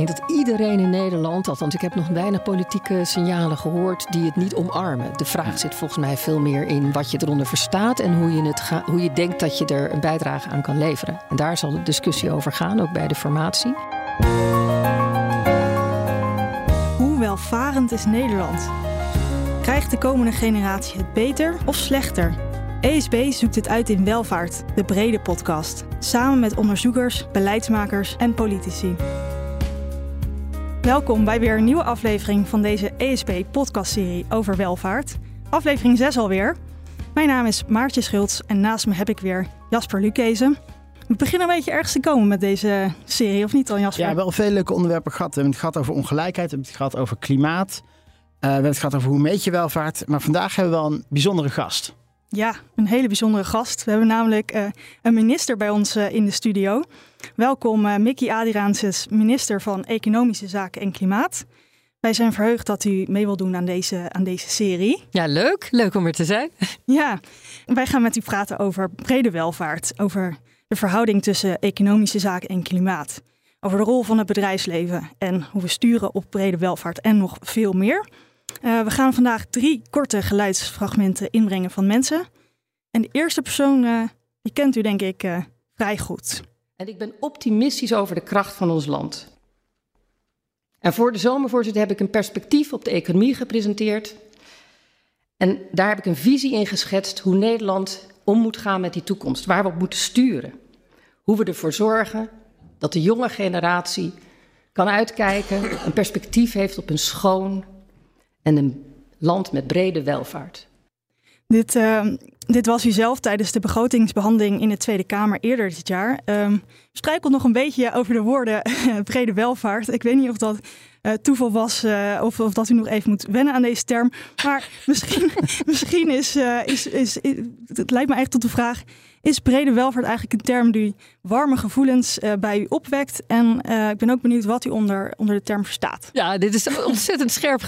Ik denk dat iedereen in Nederland, althans ik heb nog weinig politieke signalen gehoord die het niet omarmen. De vraag zit volgens mij veel meer in wat je eronder verstaat en hoe je, het ga, hoe je denkt dat je er een bijdrage aan kan leveren. En daar zal de discussie over gaan, ook bij de formatie. Hoe welvarend is Nederland? Krijgt de komende generatie het beter of slechter? ESB zoekt het uit in Welvaart, de brede podcast. Samen met onderzoekers, beleidsmakers en politici. Welkom bij weer een nieuwe aflevering van deze ESB-podcastserie over welvaart. Aflevering 6 alweer. Mijn naam is Maartje Schultz en naast me heb ik weer Jasper Lukezen. We beginnen een beetje ergens te komen met deze serie, of niet dan Jasper? Ja, wel veel leuke onderwerpen gehad. We hebben het gehad over ongelijkheid, we hebben het gehad over klimaat. Uh, we hebben het gehad over hoe meet je welvaart. Maar vandaag hebben we wel een bijzondere gast. Ja, een hele bijzondere gast. We hebben namelijk uh, een minister bij ons uh, in de studio. Welkom uh, Mickey Adiraanses, minister van Economische Zaken en Klimaat. Wij zijn verheugd dat u mee wilt doen aan deze, aan deze serie. Ja, leuk. Leuk om er te zijn. Ja, wij gaan met u praten over brede welvaart. Over de verhouding tussen economische zaken en klimaat. Over de rol van het bedrijfsleven en hoe we sturen op brede welvaart en nog veel meer. Uh, we gaan vandaag drie korte geluidsfragmenten inbrengen van mensen. En de eerste persoon, uh, die kent u denk ik uh, vrij goed. En ik ben optimistisch over de kracht van ons land. En voor de zomervoorzitter heb ik een perspectief op de economie gepresenteerd. En daar heb ik een visie in geschetst hoe Nederland om moet gaan met die toekomst. Waar we op moeten sturen. Hoe we ervoor zorgen dat de jonge generatie kan uitkijken, een perspectief heeft op een schoon en een land met brede welvaart. Dit, uh, dit was u zelf tijdens de begrotingsbehandeling in de Tweede Kamer eerder dit jaar. Um, nog een beetje over de woorden brede welvaart. Ik weet niet of dat uh, toeval was uh, of, of dat u nog even moet wennen aan deze term. Maar misschien, misschien is, is, is, is, het lijkt me echt tot de vraag... Is brede welvaart eigenlijk een term die warme gevoelens uh, bij u opwekt? En uh, ik ben ook benieuwd wat u onder, onder de term verstaat. Ja, dit is ontzettend scherp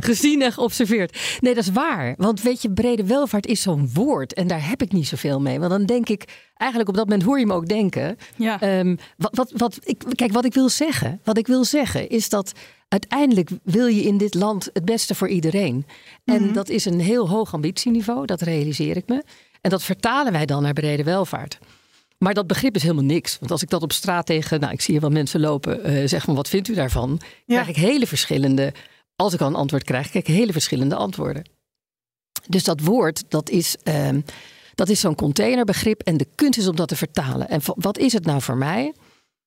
gezien en geobserveerd. Nee, dat is waar. Want weet je, brede welvaart is zo'n woord. En daar heb ik niet zoveel mee. Want dan denk ik, eigenlijk op dat moment hoor je me ook denken. Ja. Um, wat, wat, wat, ik, kijk, wat ik wil zeggen, wat ik wil zeggen is dat uiteindelijk wil je in dit land het beste voor iedereen. En mm-hmm. dat is een heel hoog ambitieniveau, dat realiseer ik me. En dat vertalen wij dan naar brede welvaart. Maar dat begrip is helemaal niks. Want als ik dat op straat tegen, nou, ik zie hier wel mensen lopen, uh, zeg van wat vindt u daarvan? Ja. Krijg ik hele verschillende, als ik al een antwoord krijg, krijg ik hele verschillende antwoorden. Dus dat woord, dat is, uh, dat is zo'n containerbegrip en de kunst is om dat te vertalen. En wat is het nou voor mij?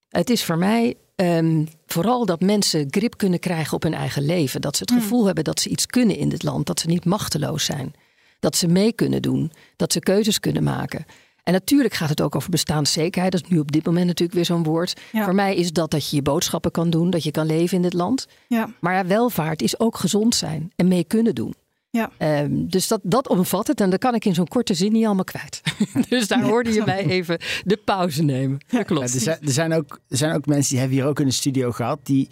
Het is voor mij um, vooral dat mensen grip kunnen krijgen op hun eigen leven. Dat ze het gevoel mm. hebben dat ze iets kunnen in dit land, dat ze niet machteloos zijn dat ze mee kunnen doen, dat ze keuzes kunnen maken. En natuurlijk gaat het ook over bestaanszekerheid. Dat is nu op dit moment natuurlijk weer zo'n woord. Ja. Voor mij is dat dat je je boodschappen kan doen, dat je kan leven in dit land. Ja. Maar ja, welvaart is ook gezond zijn en mee kunnen doen. Ja. Um, dus dat, dat omvat het en dat kan ik in zo'n korte zin niet allemaal kwijt. dus daar hoorde je mij even de pauze nemen. Ja, klopt. er, zijn, er, zijn ook, er zijn ook mensen die hebben hier ook in de studio gehad die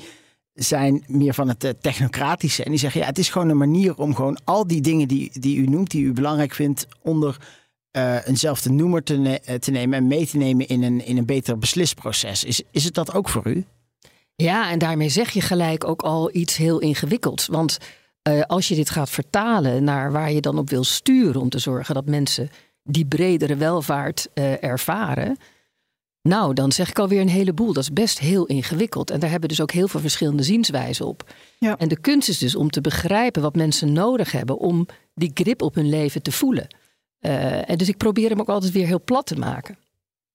zijn meer van het technocratische. En die zeggen, ja, het is gewoon een manier om gewoon al die dingen die, die u noemt, die u belangrijk vindt, onder uh, eenzelfde noemer te, ne te nemen en mee te nemen in een, in een beter beslisproces. Is, is het dat ook voor u? Ja, en daarmee zeg je gelijk ook al iets heel ingewikkelds. Want als je dit gaat vertalen naar waar je dan op wil sturen om te zorgen dat mensen die bredere welvaart ervaren, nou, dan zeg ik alweer een heleboel. Dat is best heel ingewikkeld. En daar hebben we dus ook heel veel verschillende zienswijzen op. Ja. En de kunst is dus om te begrijpen wat mensen nodig hebben om die grip op hun leven te voelen. Uh, en dus ik probeer hem ook altijd weer heel plat te maken.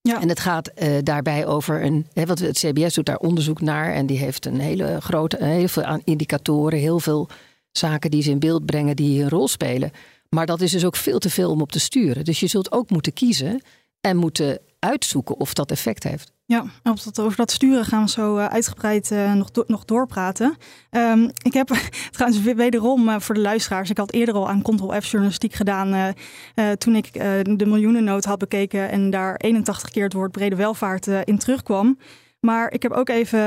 Ja. En het gaat uh, daarbij over een. Hè, wat het CBS doet daar onderzoek naar. En die heeft een hele grote, heel veel indicatoren, heel veel zaken die ze in beeld brengen die een rol spelen. Maar dat is dus ook veel te veel om op te sturen. Dus je zult ook moeten kiezen en moeten uitzoeken of dat effect heeft. Ja, over dat sturen gaan we zo uh, uitgebreid uh, nog, nog doorpraten. Um, ik heb trouwens wederom uh, voor de luisteraars, ik had eerder al aan Ctrl-F journalistiek gedaan toen ik de miljoenennood had bekeken en daar 81 keer het woord brede welvaart in terugkwam. Maar ik heb ook even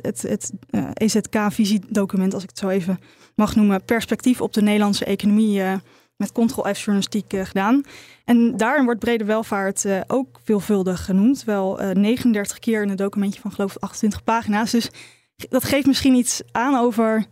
het, het EZK-visiedocument, als ik het zo even mag noemen, perspectief op de Nederlandse economie met Ctrl-F journalistiek uh, gedaan. En daarin wordt brede welvaart uh, ook veelvuldig genoemd. Wel uh, 39 keer in een documentje van geloof ik 28 pagina's. Dus dat geeft misschien iets aan over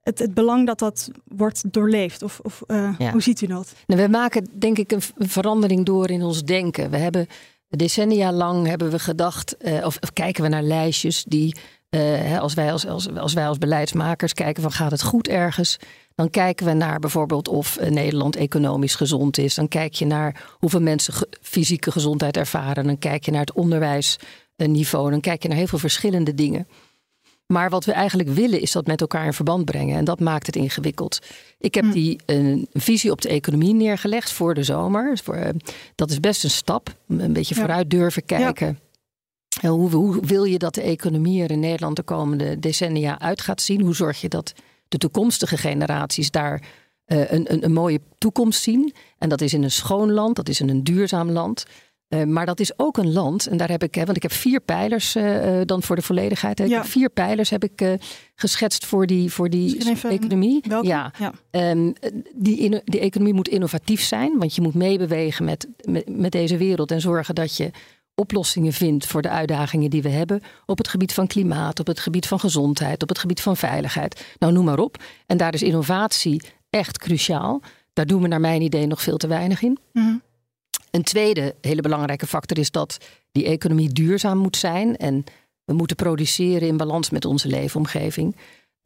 het, het belang dat dat wordt doorleefd. Of, of uh, hoe ziet u dat? Nou, we maken denk ik een, verandering door in ons denken. We hebben decennia lang hebben we gedacht, uh, of, of, kijken we naar lijstjes die, uh, als, wij als, als, als wij als beleidsmakers kijken van gaat het goed ergens, dan kijken we naar bijvoorbeeld of Nederland economisch gezond is. Dan kijk je naar hoeveel mensen ge fysieke gezondheid ervaren. Dan kijk je naar het onderwijsniveau. Dan kijk je naar heel veel verschillende dingen. Maar wat we eigenlijk willen is dat met elkaar in verband brengen. En dat maakt het ingewikkeld. Ik heb hm. die een visie op de economie neergelegd voor de zomer. Eh, dat is best een stap. Een beetje vooruit durven kijken. Hoe, hoe, wil je dat de economie er in Nederland de komende decennia uit gaat zien? Hoe zorg je dat de toekomstige generaties daar uh, een, een, een mooie toekomst zien? En dat is in een schoon land, dat is in een duurzaam land. Uh, maar dat is ook een land, en daar heb ik, want ik heb vier pijlers uh, dan voor de volledigheid. Ja. Vier pijlers heb ik geschetst voor die, voor die economie. Welke? Ja, ja. Um, die, die economie moet innovatief zijn, want je moet meebewegen met, met, met deze wereld en zorgen dat je oplossingen vindt voor de uitdagingen die we hebben op het gebied van klimaat, op het gebied van gezondheid, op het gebied van veiligheid. Nou, noem maar op. En daar is innovatie echt cruciaal. Daar doen we naar mijn idee nog veel te weinig in. Mm een tweede hele belangrijke factor is dat die economie duurzaam moet zijn. En we moeten produceren in balans met onze leefomgeving.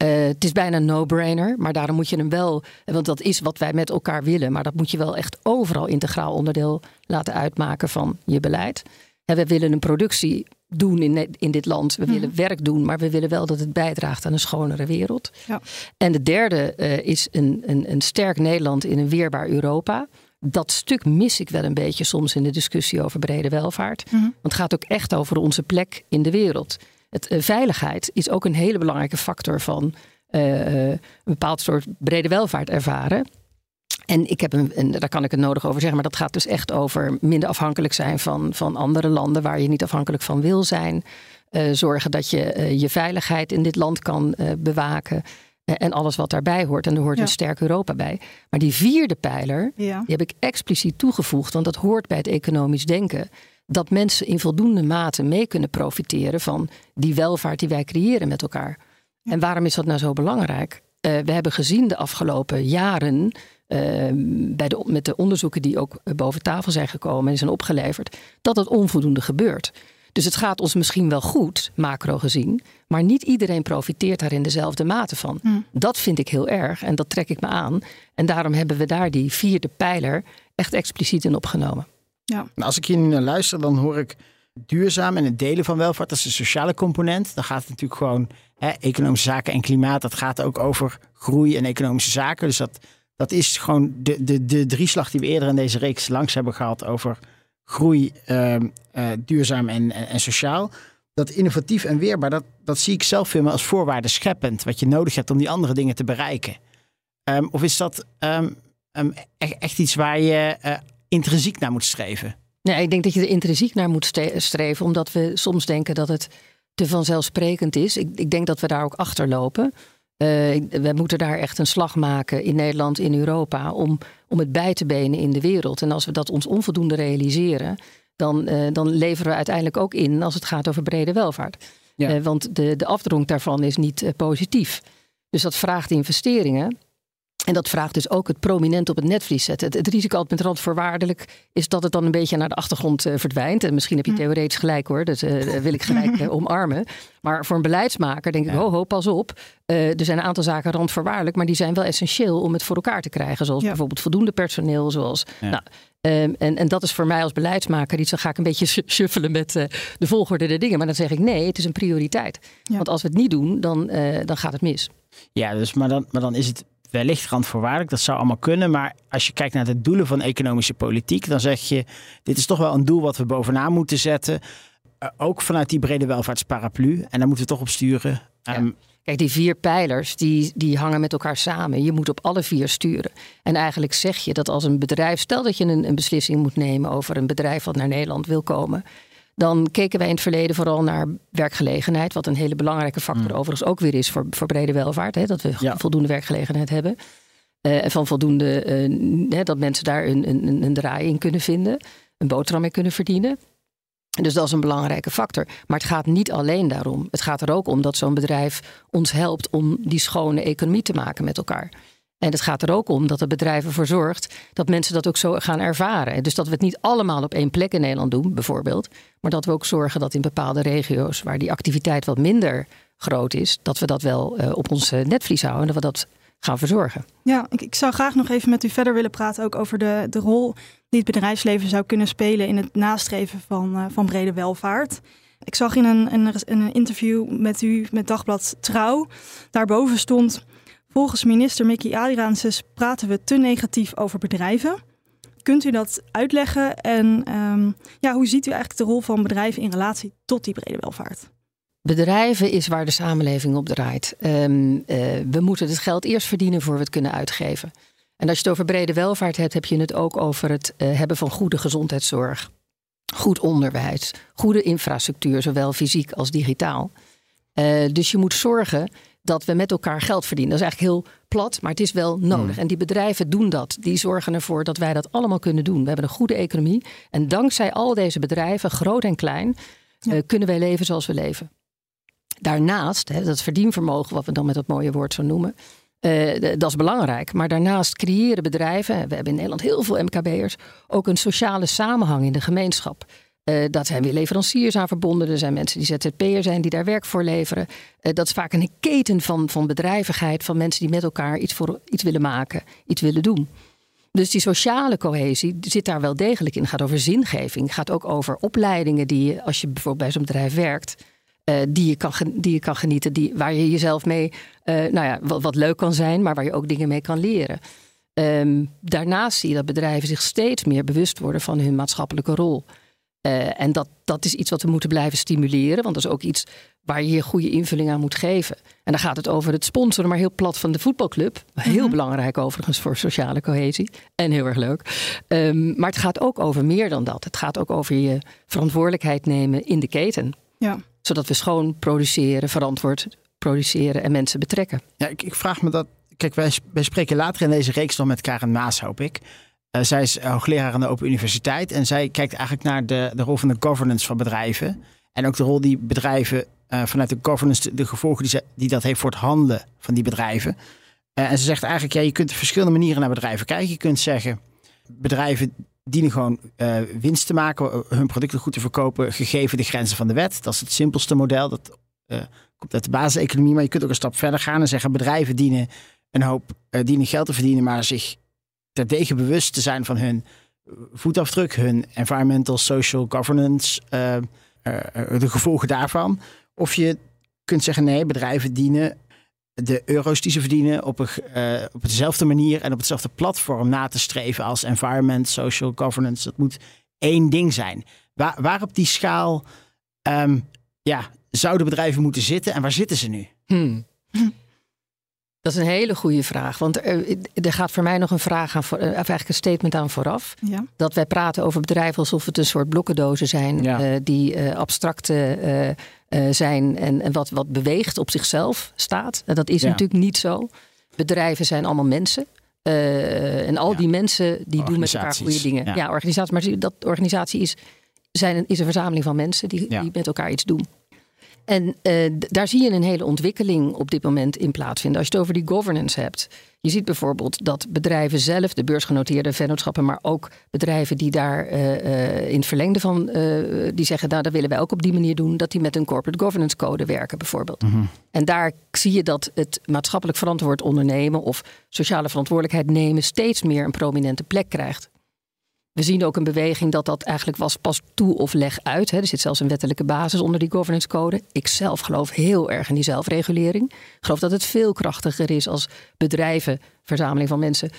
Uh, het is bijna een no-brainer, maar daarom moet je hem wel, want dat is wat wij met elkaar willen, maar dat moet je wel echt overal integraal onderdeel laten uitmaken van je beleid. En we willen een productie doen in, in dit land. We willen mhm. werk doen, maar we willen wel dat het bijdraagt aan een schonere wereld. Ja. En de derde uh, is een, een, een sterk Nederland in een weerbaar Europa dat stuk mis ik wel een beetje soms in de discussie over brede welvaart. Mhm. Want het gaat ook echt over onze plek in de wereld. Het, uh, veiligheid is ook een hele belangrijke factor van uh, een bepaald soort brede welvaart ervaren. En ik heb een, een, daar kan ik het nodig over zeggen, maar dat gaat dus echt over minder afhankelijk zijn van, van andere landen waar je niet afhankelijk van wil zijn. Uh, zorgen dat je je veiligheid in dit land kan bewaken. Eh, en alles wat daarbij hoort. En er hoort een sterk Europa bij. Maar die vierde pijler, die heb ik expliciet toegevoegd, want dat hoort bij het economisch denken. Dat mensen in voldoende mate mee kunnen profiteren van die welvaart die wij creëren met elkaar. En waarom is dat nou zo belangrijk? Uh, we hebben gezien de afgelopen jaren, uh, bij de, met de onderzoeken die ook boven tafel zijn gekomen en zijn opgeleverd, dat het onvoldoende gebeurt. Dus het gaat ons misschien wel goed, macro gezien, maar niet iedereen profiteert daar in dezelfde mate van. Hmm. Dat vind ik heel erg en dat trek ik me aan. En daarom hebben we daar die vierde pijler echt expliciet in opgenomen. Ja. Nou, als ik hier nu naar luister, dan hoor ik duurzaam en het delen van welvaart, dat is de sociale component. Dan gaat het natuurlijk gewoon hè, economische zaken en klimaat. Dat gaat ook over groei en economische zaken. Dus dat, dat is gewoon de, de, de drieslag die we eerder in deze reeks langs hebben gehad over groei, uh, uh, duurzaam en, en, sociaal. Dat innovatief en weerbaar, dat, dat zie ik zelf veel meer als voorwaarde scheppend. Wat je nodig hebt om die andere dingen te bereiken. Um, of is dat echt, echt, iets waar je uh, intrinsiek naar moet streven? Nee, ik denk dat je er intrinsiek naar moet streven, omdat we soms denken dat het te vanzelfsprekend is. Ik, ik denk dat we daar ook achter lopen. Uh, we moeten daar echt een slag maken in Nederland, in Europa, om, om het bij te benen in de wereld. En als we dat ons onvoldoende realiseren, dan, uh, dan leveren we uiteindelijk ook in als het gaat over brede welvaart. Ja. Uh, want de, de afdronk daarvan is niet positief. Dus dat vraagt investeringen. En dat vraagt dus ook het prominent op het netvlies zetten. Het, risico altijd met randvoorwaardelijk is dat het dan een beetje naar de achtergrond uh, verdwijnt. En misschien heb je hm. theoretisch gelijk hoor, dat uh, wil ik gelijk uh, omarmen. Maar voor een beleidsmaker denk ik, ho ho, pas op. er zijn een aantal zaken randvoorwaardelijk, maar die zijn wel essentieel om het voor elkaar te krijgen. Zoals bijvoorbeeld voldoende personeel, zoals... Nou, um, en, en dat is voor mij als beleidsmaker iets, dan ga ik een beetje shuffelen met de volgorde der dingen. Maar dan zeg ik nee, het is een prioriteit. Want als we het niet doen, dan, dan gaat het mis. Ja, dus, maar, dan, maar dan is het wellicht randvoorwaardelijk. Dat zou allemaal kunnen. Maar als je kijkt naar de doelen van economische politiek, dan zeg je: dit is toch wel een doel wat we bovenaan moeten zetten. Uh, ook vanuit die brede welvaartsparaplu. En daar moeten we toch op sturen. Um, Kijk, die vier pijlers die, die hangen met elkaar samen. Je moet op alle vier sturen. En eigenlijk zeg je dat als een bedrijf, stel dat je een, een beslissing moet nemen over een bedrijf wat naar Nederland wil komen dan keken wij in het verleden vooral naar werkgelegenheid, wat een hele belangrijke factor mm. overigens ook weer is voor, voor brede welvaart. Hè, dat we voldoende werkgelegenheid hebben. Uh, en van voldoende, uh, dat mensen daar een, een, een draai in kunnen vinden, een boterham mee kunnen verdienen. Dus dat is een belangrijke factor. Maar het gaat niet alleen daarom. Het gaat er ook om dat zo'n bedrijf ons helpt om die schone economie te maken met elkaar. En het gaat er ook om dat het bedrijf ervoor zorgt dat mensen dat ook zo gaan ervaren. Dus dat we het niet allemaal op één plek in Nederland doen, bijvoorbeeld. Maar dat we ook zorgen dat in bepaalde regio's waar die activiteit wat minder groot is, dat we dat wel uh, op ons netvlies houden en dat we dat gaan verzorgen. Ja, ik, ik, zou graag nog even met u verder willen praten ook over de, de rol die het bedrijfsleven zou kunnen spelen in het nastreven van, uh, van brede welvaart. Ik zag in een, een, een interview met u met Dagblad Trouw, daarboven stond Volgens minister Mickey Adriaanses praten we te negatief over bedrijven. Kunt u dat uitleggen en um, ja, hoe ziet u eigenlijk de rol van bedrijven in relatie tot die brede welvaart? Bedrijven is waar de samenleving op draait. Um, uh, we moeten het geld eerst verdienen voor we het kunnen uitgeven. En als je het over brede welvaart hebt, heb je het ook over het uh, hebben van goede gezondheidszorg, goed onderwijs, goede infrastructuur, zowel fysiek als digitaal. Uh, dus je moet zorgen dat we met elkaar geld verdienen. Dat is eigenlijk heel plat, maar het is wel nodig. Hmm. En die bedrijven doen dat. Die zorgen ervoor dat wij dat allemaal kunnen doen. We hebben een goede economie. En dankzij al deze bedrijven, groot en klein, uh, kunnen wij leven zoals we leven. Daarnaast, hè, dat verdienvermogen, wat we dan met dat mooie woord zo noemen. Uh, dat is belangrijk. Maar daarnaast creëren bedrijven, we hebben in Nederland heel veel MKB'ers, ook een sociale samenhang in de gemeenschap. Uh, dat zijn weer leveranciers aan verbonden. Er zijn mensen die ZZP'er zijn die daar werk voor leveren. Uh, dat is vaak een keten van, van bedrijvigheid, van mensen die met elkaar iets, voor, iets willen maken, iets willen doen. Dus die sociale cohesie zit daar wel degelijk in. Het gaat over zingeving. Het gaat ook over opleidingen die je, als je bijvoorbeeld bij zo'n bedrijf werkt, uh, die, je kan, die je kan genieten, die, waar je jezelf mee, nou ja, wat, leuk kan zijn, maar waar je ook dingen mee kan leren. Um, daarnaast zie je dat bedrijven zich steeds meer bewust worden van hun maatschappelijke rol. Uh, en dat, dat is iets wat we moeten blijven stimuleren. Want dat is ook iets waar je je goede invulling aan moet geven. En dan gaat het over het sponsoren, maar heel plat van de voetbalclub. Heel -hmm. belangrijk overigens voor sociale cohesie. En heel erg leuk. Um, maar het gaat ook over meer dan dat. Het gaat ook over je verantwoordelijkheid nemen in de keten. Ja. Zodat we schoon produceren, verantwoord produceren en mensen betrekken. Ja, ik, ik vraag me dat. Kijk, wij, wij spreken later in deze reeks nog met Karen Maas, hoop ik. Uh, zij is hoogleraar aan de Open Universiteit en zij kijkt eigenlijk naar de, de rol van de governance van bedrijven. En ook de rol die bedrijven uh, vanuit de governance, de gevolgen die, ze, die dat heeft voor het handelen van die bedrijven. En ze zegt eigenlijk, ja, je kunt op verschillende manieren naar bedrijven kijken. Je kunt zeggen, bedrijven dienen gewoon winst te maken, hun producten goed te verkopen, gegeven de grenzen van de wet. Dat is het simpelste model. Dat komt uit de basiseconomie. Maar je kunt ook een stap verder gaan en zeggen, bedrijven dienen een hoop dienen geld te verdienen, maar zich terdege bewust te zijn van hun voetafdruk, hun environmental, social governance, uh, uh, de gevolgen daarvan. Of je kunt zeggen, nee, bedrijven dienen de euro's die ze verdienen op, een, uh, op dezelfde manier en op hetzelfde platform na te streven als environment, social governance. Dat moet één ding zijn. Waar, op die schaal um, ja, zouden bedrijven moeten zitten en waar zitten ze nu? Hmm. Dat is een hele goede vraag. Want er, er, gaat voor mij nog een vraag aan, of eigenlijk een statement aan vooraf. Ja. Dat wij praten over bedrijven alsof het een soort blokkendozen zijn, ja. uh, die uh, abstracte uh, zijn en, en, wat, wat beweegt op zichzelf staat. En dat is ja. natuurlijk niet zo. Bedrijven zijn allemaal mensen. en al die mensen die doen met elkaar goede dingen. Ja, organisatie. Maar dat organisatie is, zijn, is een verzameling van mensen die, die met elkaar iets doen. En uh, daar zie je een hele ontwikkeling op dit moment in plaatsvinden. Als je het over die governance hebt. Je ziet bijvoorbeeld dat bedrijven zelf, de beursgenoteerde vennootschappen, maar ook bedrijven die daar uh, uh, in het verlengde van, die zeggen, nou dat willen wij ook op die manier doen, dat die met een corporate governance code werken bijvoorbeeld. Mhm. Mm -hmm. En daar zie je dat het maatschappelijk verantwoord ondernemen of sociale verantwoordelijkheid nemen steeds meer een prominente plek krijgt. We zien ook een beweging dat dat eigenlijk was pas toe of leg uit. Hè. Er zit zelfs een wettelijke basis onder die governance code. Ik zelf geloof heel erg in die zelfregulering. Ik geloof dat het veel krachtiger is als bedrijven, verzameling van mensen,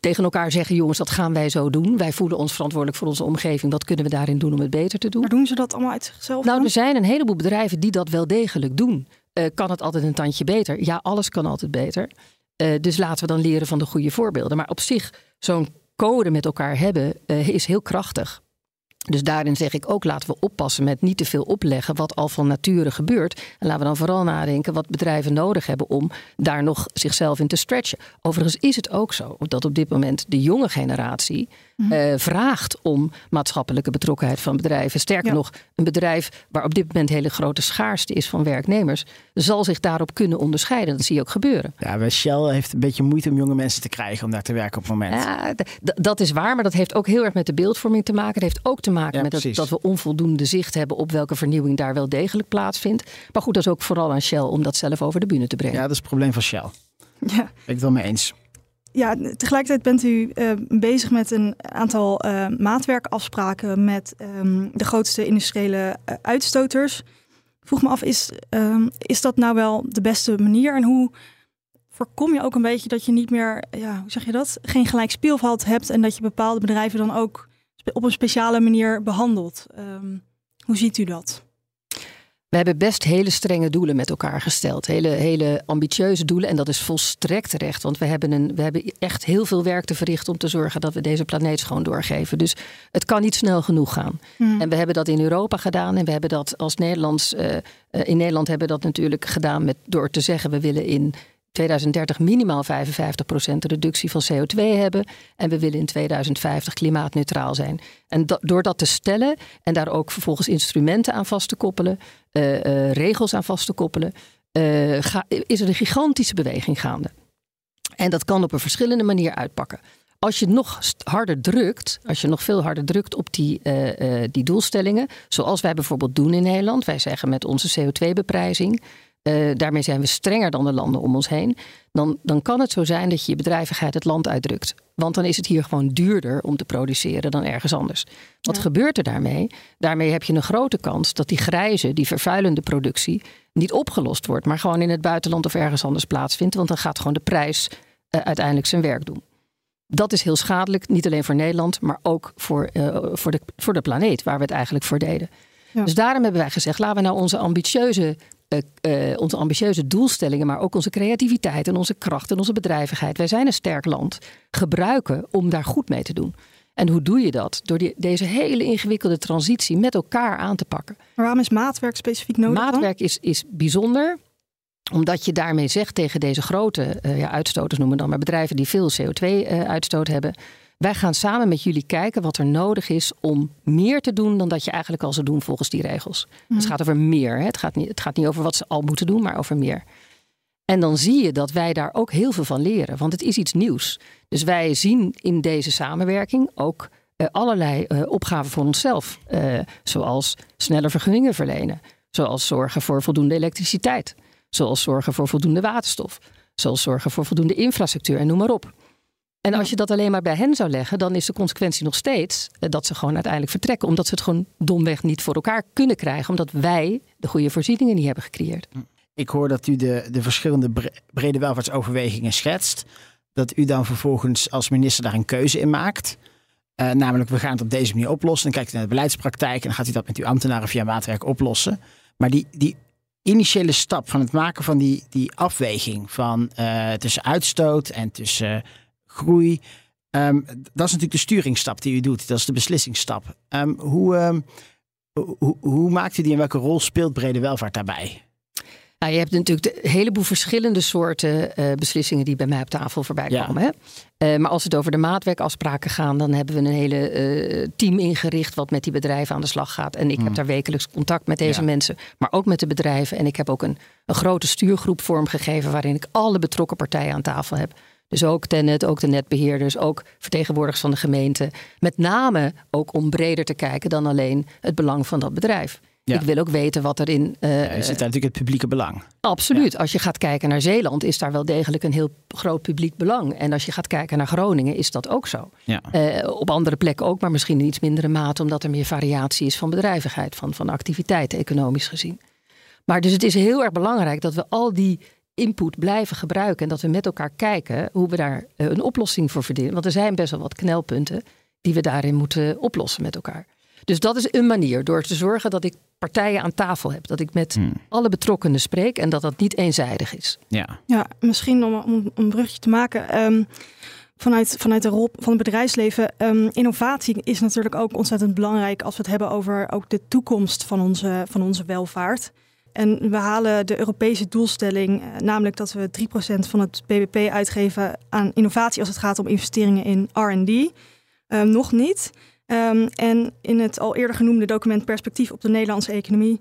tegen elkaar zeggen: jongens, dat gaan wij zo doen. Wij voelen ons verantwoordelijk voor onze omgeving. Wat kunnen we daarin doen om het beter te doen? Maar doen ze dat allemaal uit zichzelf? Nou, dan? er zijn een heleboel bedrijven die dat wel degelijk doen. Uh, kan het altijd een tandje beter? Ja, alles kan altijd beter. Uh, dus laten we dan leren van de goede voorbeelden. Maar op zich, zo'n code met elkaar hebben, uh, is heel krachtig. Dus daarin zeg ik ook, laten we oppassen met niet te veel opleggen wat al van nature gebeurt. En laten we dan vooral nadenken wat bedrijven nodig hebben om daar nog zichzelf in te stretchen. Overigens is het ook zo dat op dit moment de jonge generatie uh, vraagt om maatschappelijke betrokkenheid van bedrijven. Sterker nog, een bedrijf waar op dit moment hele grote schaarste is van werknemers, zal zich daarop kunnen onderscheiden. Dat zie je ook gebeuren. Ja, Shell heeft een beetje moeite om jonge mensen te krijgen om daar te werken op het moment. Ja, dat is waar, maar dat heeft ook heel erg met de beeldvorming te maken. Het heeft ook te maken met dat, dat, we onvoldoende zicht hebben op welke vernieuwing daar wel degelijk plaatsvindt. Maar goed, dat is ook vooral aan Shell om dat zelf over de bühne te brengen. Ja, dat is het probleem van Shell. Ja. Ben ik het wel mee eens ja, tegelijkertijd bent u uh, bezig met een aantal uh, maatwerkafspraken met um, de grootste industriële uh, uitstoters. Vroeg me af, is, um, is dat nou wel de beste manier? En hoe voorkom je ook een beetje dat je niet meer, ja, hoe zeg je dat, geen gelijk speelveld hebt en dat je bepaalde bedrijven dan ook op een speciale manier behandelt? Um, hoe ziet u dat? We hebben best hele strenge doelen met elkaar gesteld. Hele, hele ambitieuze doelen. En dat is volstrekt terecht. Want we hebben, een, we hebben echt heel veel werk te verrichten om te zorgen dat we deze planeet schoon doorgeven. Dus het kan niet snel genoeg gaan. Hmm. En we hebben dat in Europa gedaan. En we hebben dat als Nederlands. Uh, in Nederland hebben we dat natuurlijk gedaan met, door te zeggen: we willen in 2030 minimaal 55% reductie van CO2 hebben. En we willen in 2050 klimaatneutraal zijn. En door dat te stellen en daar ook vervolgens instrumenten aan vast te koppelen, uh, uh, regels aan vast te koppelen, ga, is er een gigantische beweging gaande. En dat kan op een verschillende manier uitpakken. Als je nog harder drukt, als je nog veel harder drukt op die, die doelstellingen, zoals wij bijvoorbeeld doen in Nederland, wij zeggen met onze CO2-beprijzing, uh, daarmee zijn we strenger dan de landen om ons heen. Dan, dan kan het zo zijn dat je je bedrijvigheid het land uitdrukt. Want dan is het hier gewoon duurder om te produceren dan ergens anders. Wat gebeurt er daarmee? Daarmee heb je een grote kans dat die grijze, die vervuilende productie niet opgelost wordt, maar gewoon in het buitenland of ergens anders plaatsvindt. Want dan gaat gewoon de prijs uh, uiteindelijk zijn werk doen. Dat is heel schadelijk, niet alleen voor Nederland, maar ook voor, uh, voor, de, voor de planeet, waar we het eigenlijk voor deden. Ja. Dus daarom hebben wij gezegd: laten we nou onze ambitieuze uh, onze ambitieuze doelstellingen, maar ook onze creativiteit en onze kracht en onze bedrijvigheid. Wij zijn een sterk land. Gebruiken om daar goed mee te doen. En hoe doe je dat? Door die, deze hele ingewikkelde transitie met elkaar aan te pakken. Maar waarom is maatwerk specifiek nodig? Maatwerk is, is bijzonder omdat je daarmee zegt tegen deze grote uh, ja, uitstoters, noemen dan maar bedrijven die veel CO2-uitstoot hebben. Wij gaan samen met jullie kijken wat er nodig is om meer te doen dan dat je eigenlijk al zou doen volgens die regels. Mhm. het gaat over meer. Hè? Het, gaat niet, het gaat niet over wat ze al moeten doen, maar over meer. En dan zie je dat wij daar ook heel veel van leren, want het is iets nieuws. Dus wij zien in deze samenwerking ook uh, allerlei uh, opgaven voor onszelf, uh, zoals sneller vergunningen verlenen, zoals zorgen voor voldoende elektriciteit, zoals zorgen voor voldoende waterstof, zoals zorgen voor voldoende infrastructuur en noem maar op. En als je dat alleen maar bij hen zou leggen, dan is de consequentie nog steeds eh, dat ze gewoon uiteindelijk vertrekken. Omdat ze het gewoon domweg niet voor elkaar kunnen krijgen. Omdat wij de goede voorzieningen niet hebben gecreëerd. Hm. Ik hoor dat u de, de verschillende brede welvaartsoverwegingen schetst. Dat u dan vervolgens als minister daar een keuze in maakt. Uh, namelijk, we gaan het op deze manier oplossen. Dan kijkt u naar de beleidspraktijk en dan gaat u dat met uw ambtenaren via maatwerk oplossen. Maar die, die initiële stap van het maken van die, die afweging van uh, tussen uitstoot en tussen groei. Ehm, dat is natuurlijk de sturingsstap die u doet. Dat is de beslissingsstap. Um, hoe, um, hoe, hoe maakt u die en welke rol speelt brede welvaart daarbij? Nou, je hebt natuurlijk een heleboel verschillende soorten uh, beslissingen die bij mij op tafel voorbij komen. Hè? Uh, maar als het over de maatwerkafspraken gaan, dan hebben we een hele uh, team ingericht wat met die bedrijven aan de slag gaat. En ik heb hmm. daar wekelijks contact met deze mensen, maar ook met de bedrijven. En ik heb ook een, een grote stuurgroep vormgegeven waarin ik alle betrokken partijen aan tafel heb. Dus ook Tennet, ook de netbeheerders, ook vertegenwoordigers van de gemeente. Met name ook om breder te kijken dan alleen het belang van dat bedrijf. Ik wil ook weten wat er in. Uh, ja, zit natuurlijk het publieke belang. Absoluut. Als je gaat kijken naar Zeeland, is daar wel degelijk een heel groot publiek belang. En als je gaat kijken naar Groningen, is dat ook zo. Ja. Uh, op andere plekken ook, maar misschien in iets mindere mate, omdat er meer variatie is van bedrijvigheid, van, van activiteiten, economisch gezien. Maar dus het is heel erg belangrijk dat we al die input blijven gebruiken. En dat we met elkaar kijken hoe we daar eh, een oplossing voor verdienen. Want er zijn best wel wat knelpunten die we daarin moeten oplossen met elkaar. Dus dat is een manier door te zorgen dat ik partijen aan tafel heb. Dat ik met hmm. alle betrokkenen spreek en dat dat niet eenzijdig is. Ja, ja misschien om, om, een brugje te maken. Um, vanuit, vanuit de rol van het bedrijfsleven. Um, innovatie is natuurlijk ook ontzettend belangrijk als we het hebben over ook de toekomst van onze, van onze welvaart. En we halen de Europese doelstelling, eh, namelijk dat we 3% van het BBP uitgeven aan innovatie als het gaat om investeringen in RD. Ehm, nog niet. Ehm, en in het al eerder genoemde document Perspectief op de Nederlandse economie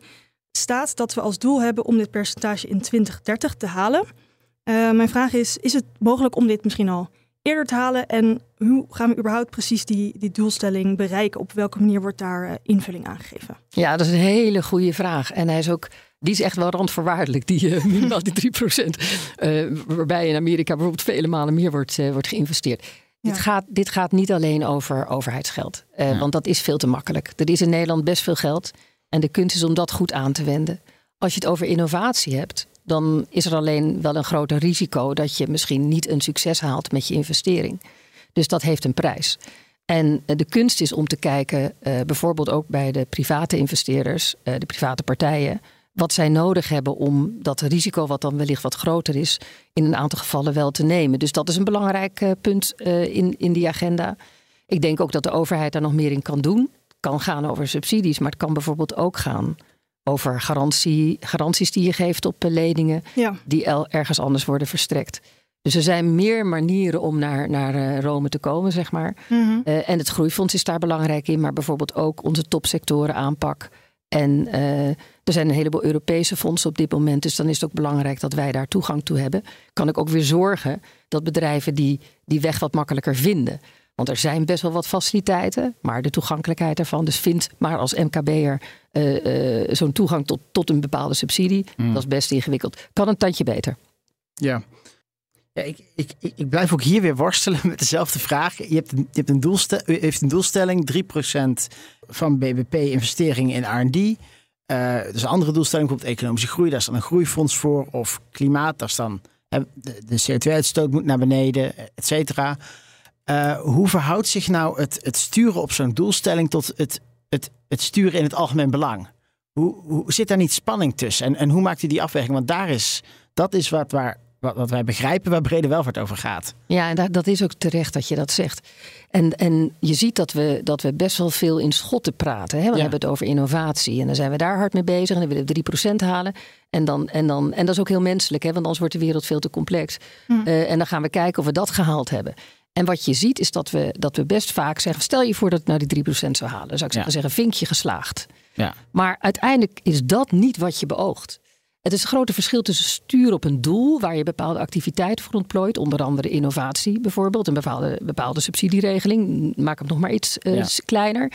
staat dat we als doel hebben om dit percentage in 2030 te halen. Uh, mijn vraag is: is het mogelijk om dit misschien al eerder te halen? En hoe gaan we überhaupt precies die, die doelstelling bereiken? Op welke manier wordt daar uh, invulling aangegeven? Ja, dat is een hele goede vraag. En hij is ook die is echt wel randvoorwaardelijk, die uh, minimaal die 3 procent. Uh, waarbij in Amerika bijvoorbeeld vele malen meer wordt, uh, wordt geïnvesteerd. Ja. Dit, gaat, dit gaat niet alleen over overheidsgeld, ja. want dat is veel te makkelijk. Er is in Nederland best veel geld en de kunst is om dat goed aan te wenden. Als je het over innovatie hebt, dan is er alleen wel een groter risico dat je misschien niet een succes haalt met je investering. Dus dat heeft een prijs. En de kunst is om te kijken, bijvoorbeeld ook bij de private investeerders, de private partijen wat zij nodig hebben om dat risico, wat dan wellicht wat groter is, in een aantal gevallen wel te nemen. Dus dat is een belangrijk uh, punt uh, in, in die agenda. Ik denk ook dat de overheid daar nog meer in kan doen. Het kan gaan over subsidies, maar het kan bijvoorbeeld ook gaan over garantie, garanties die je geeft op leningen ja. die ergens anders worden verstrekt. Dus er zijn meer manieren om naar, naar Rome te komen, zeg maar. Mm -hmm. en het groeifonds is daar belangrijk in, maar bijvoorbeeld ook onze topsectoren aanpak. En uh, er zijn een heleboel Europese fondsen op dit moment. Dus dan is het ook belangrijk dat wij daar toegang toe hebben. Kan ik ook weer zorgen dat bedrijven die, die weg wat makkelijker vinden. Want er zijn best wel wat faciliteiten, maar de toegankelijkheid daarvan. Dus vind maar als MKB'er uh, uh, zo'n toegang tot, tot een bepaalde subsidie. Mm. Dat is best ingewikkeld. Kan een tandje beter. Ja. Ik, ik, ik blijf ook hier weer worstelen met dezelfde vraag. Je hebt, je hebt een, heeft een doelstelling, 3% van BBP investeringen in R&D. Uh, dus een andere doelstelling, bijvoorbeeld economische groei. Daar is dan een groeifonds voor. Of klimaat, daar is dan de, de CO2-uitstoot moet naar beneden, et cetera. Uh, hoe verhoudt zich nou het, het sturen op zo'n doelstelling tot het, het, het sturen in het algemeen belang? Hoe, hoe zit daar niet spanning tussen? En, en hoe maakt u die afweging? Want daar is, dat is wat waar wat, wat wij begrijpen waar brede welvaart over gaat. Ja, en dat, dat is ook terecht dat je dat zegt. En, en je ziet dat we, dat we best wel veel in schotten praten. Hè? We ja. hebben het over innovatie en dan zijn we daar hard mee bezig. En dan willen we 3% halen. En, dan, en, dan, en dat is ook heel menselijk, hè? want anders wordt de wereld veel te complex. Hm. Uh, en dan gaan we kijken of we dat gehaald hebben. En wat je ziet is dat we, dat we best vaak zeggen: stel je voor dat het nou die 3% zou halen. Dan zou ik ja. zeggen: vinkje geslaagd. Ja. Maar uiteindelijk is dat niet wat je beoogt. Het is een grote verschil tussen sturen op een doel waar je bepaalde activiteiten voor ontplooit, onder andere innovatie bijvoorbeeld, een bepaalde, bepaalde subsidieregeling. Maak hem nog maar iets uh, ja. kleiner.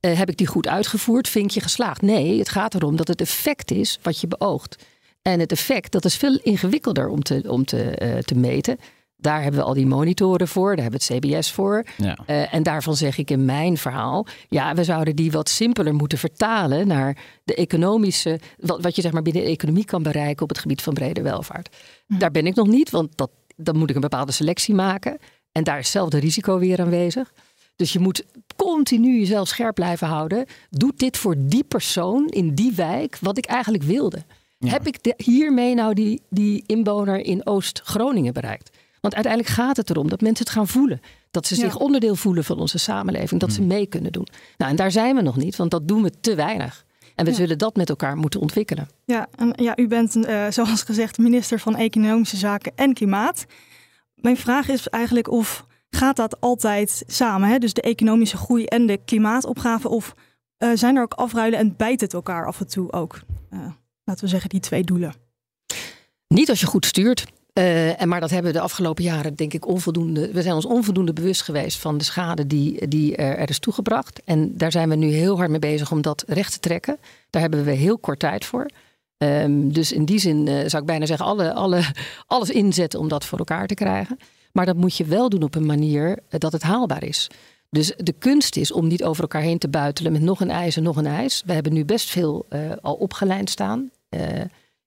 Uh, heb ik die goed uitgevoerd? Vink je geslaagd? Nee, het gaat erom dat het effect is wat je beoogt. En het effect, dat is veel ingewikkelder om te, om te, uh, te meten. Daar hebben we al die monitoren voor, daar hebben we het CBS voor. Ja. Uh, en daarvan zeg ik in mijn verhaal, ja, we zouden die wat simpeler moeten vertalen naar de economische, wat, wat je zeg maar binnen de economie kan bereiken op het gebied van brede welvaart. Hm. Daar ben ik nog niet, want dat, dan moet ik een bepaalde selectie maken. En daar is hetzelfde risico weer aanwezig. Dus je moet continu jezelf scherp blijven houden. Doet dit voor die persoon in die wijk wat ik eigenlijk wilde? Ja. Heb ik de, hiermee nou die, die inwoner in Oost-Groningen bereikt? Want uiteindelijk gaat het erom dat mensen het gaan voelen. Dat ze zich ja. onderdeel voelen van onze samenleving. Dat ze mee kunnen doen. Nou, en daar zijn we nog niet, want dat doen we te weinig. En we ja. zullen dat met elkaar moeten ontwikkelen. Ja, en ja u bent, uh, zoals gezegd, minister van Economische Zaken en Klimaat. Mijn vraag is eigenlijk of gaat dat altijd samen? Hè? Dus de economische groei en de klimaatopgave? Of uh, zijn er ook afruilen en bijt het elkaar af en toe ook? Uh, laten we zeggen, die twee doelen. Niet als je goed stuurt. Uh, en maar dat hebben we de afgelopen jaren, denk ik, onvoldoende. We zijn ons onvoldoende bewust geweest van de schade die, die er is toegebracht. En daar zijn we nu heel hard mee bezig om dat recht te trekken. Daar hebben we heel kort tijd voor. Um, dus in die zin uh, zou ik bijna zeggen, alle, alle, alles inzetten om dat voor elkaar te krijgen. Maar dat moet je wel doen op een manier dat het haalbaar is. Dus de kunst is om niet over elkaar heen te buitelen met nog een ijs en nog een ijs. We hebben nu best veel al opgeleid staan,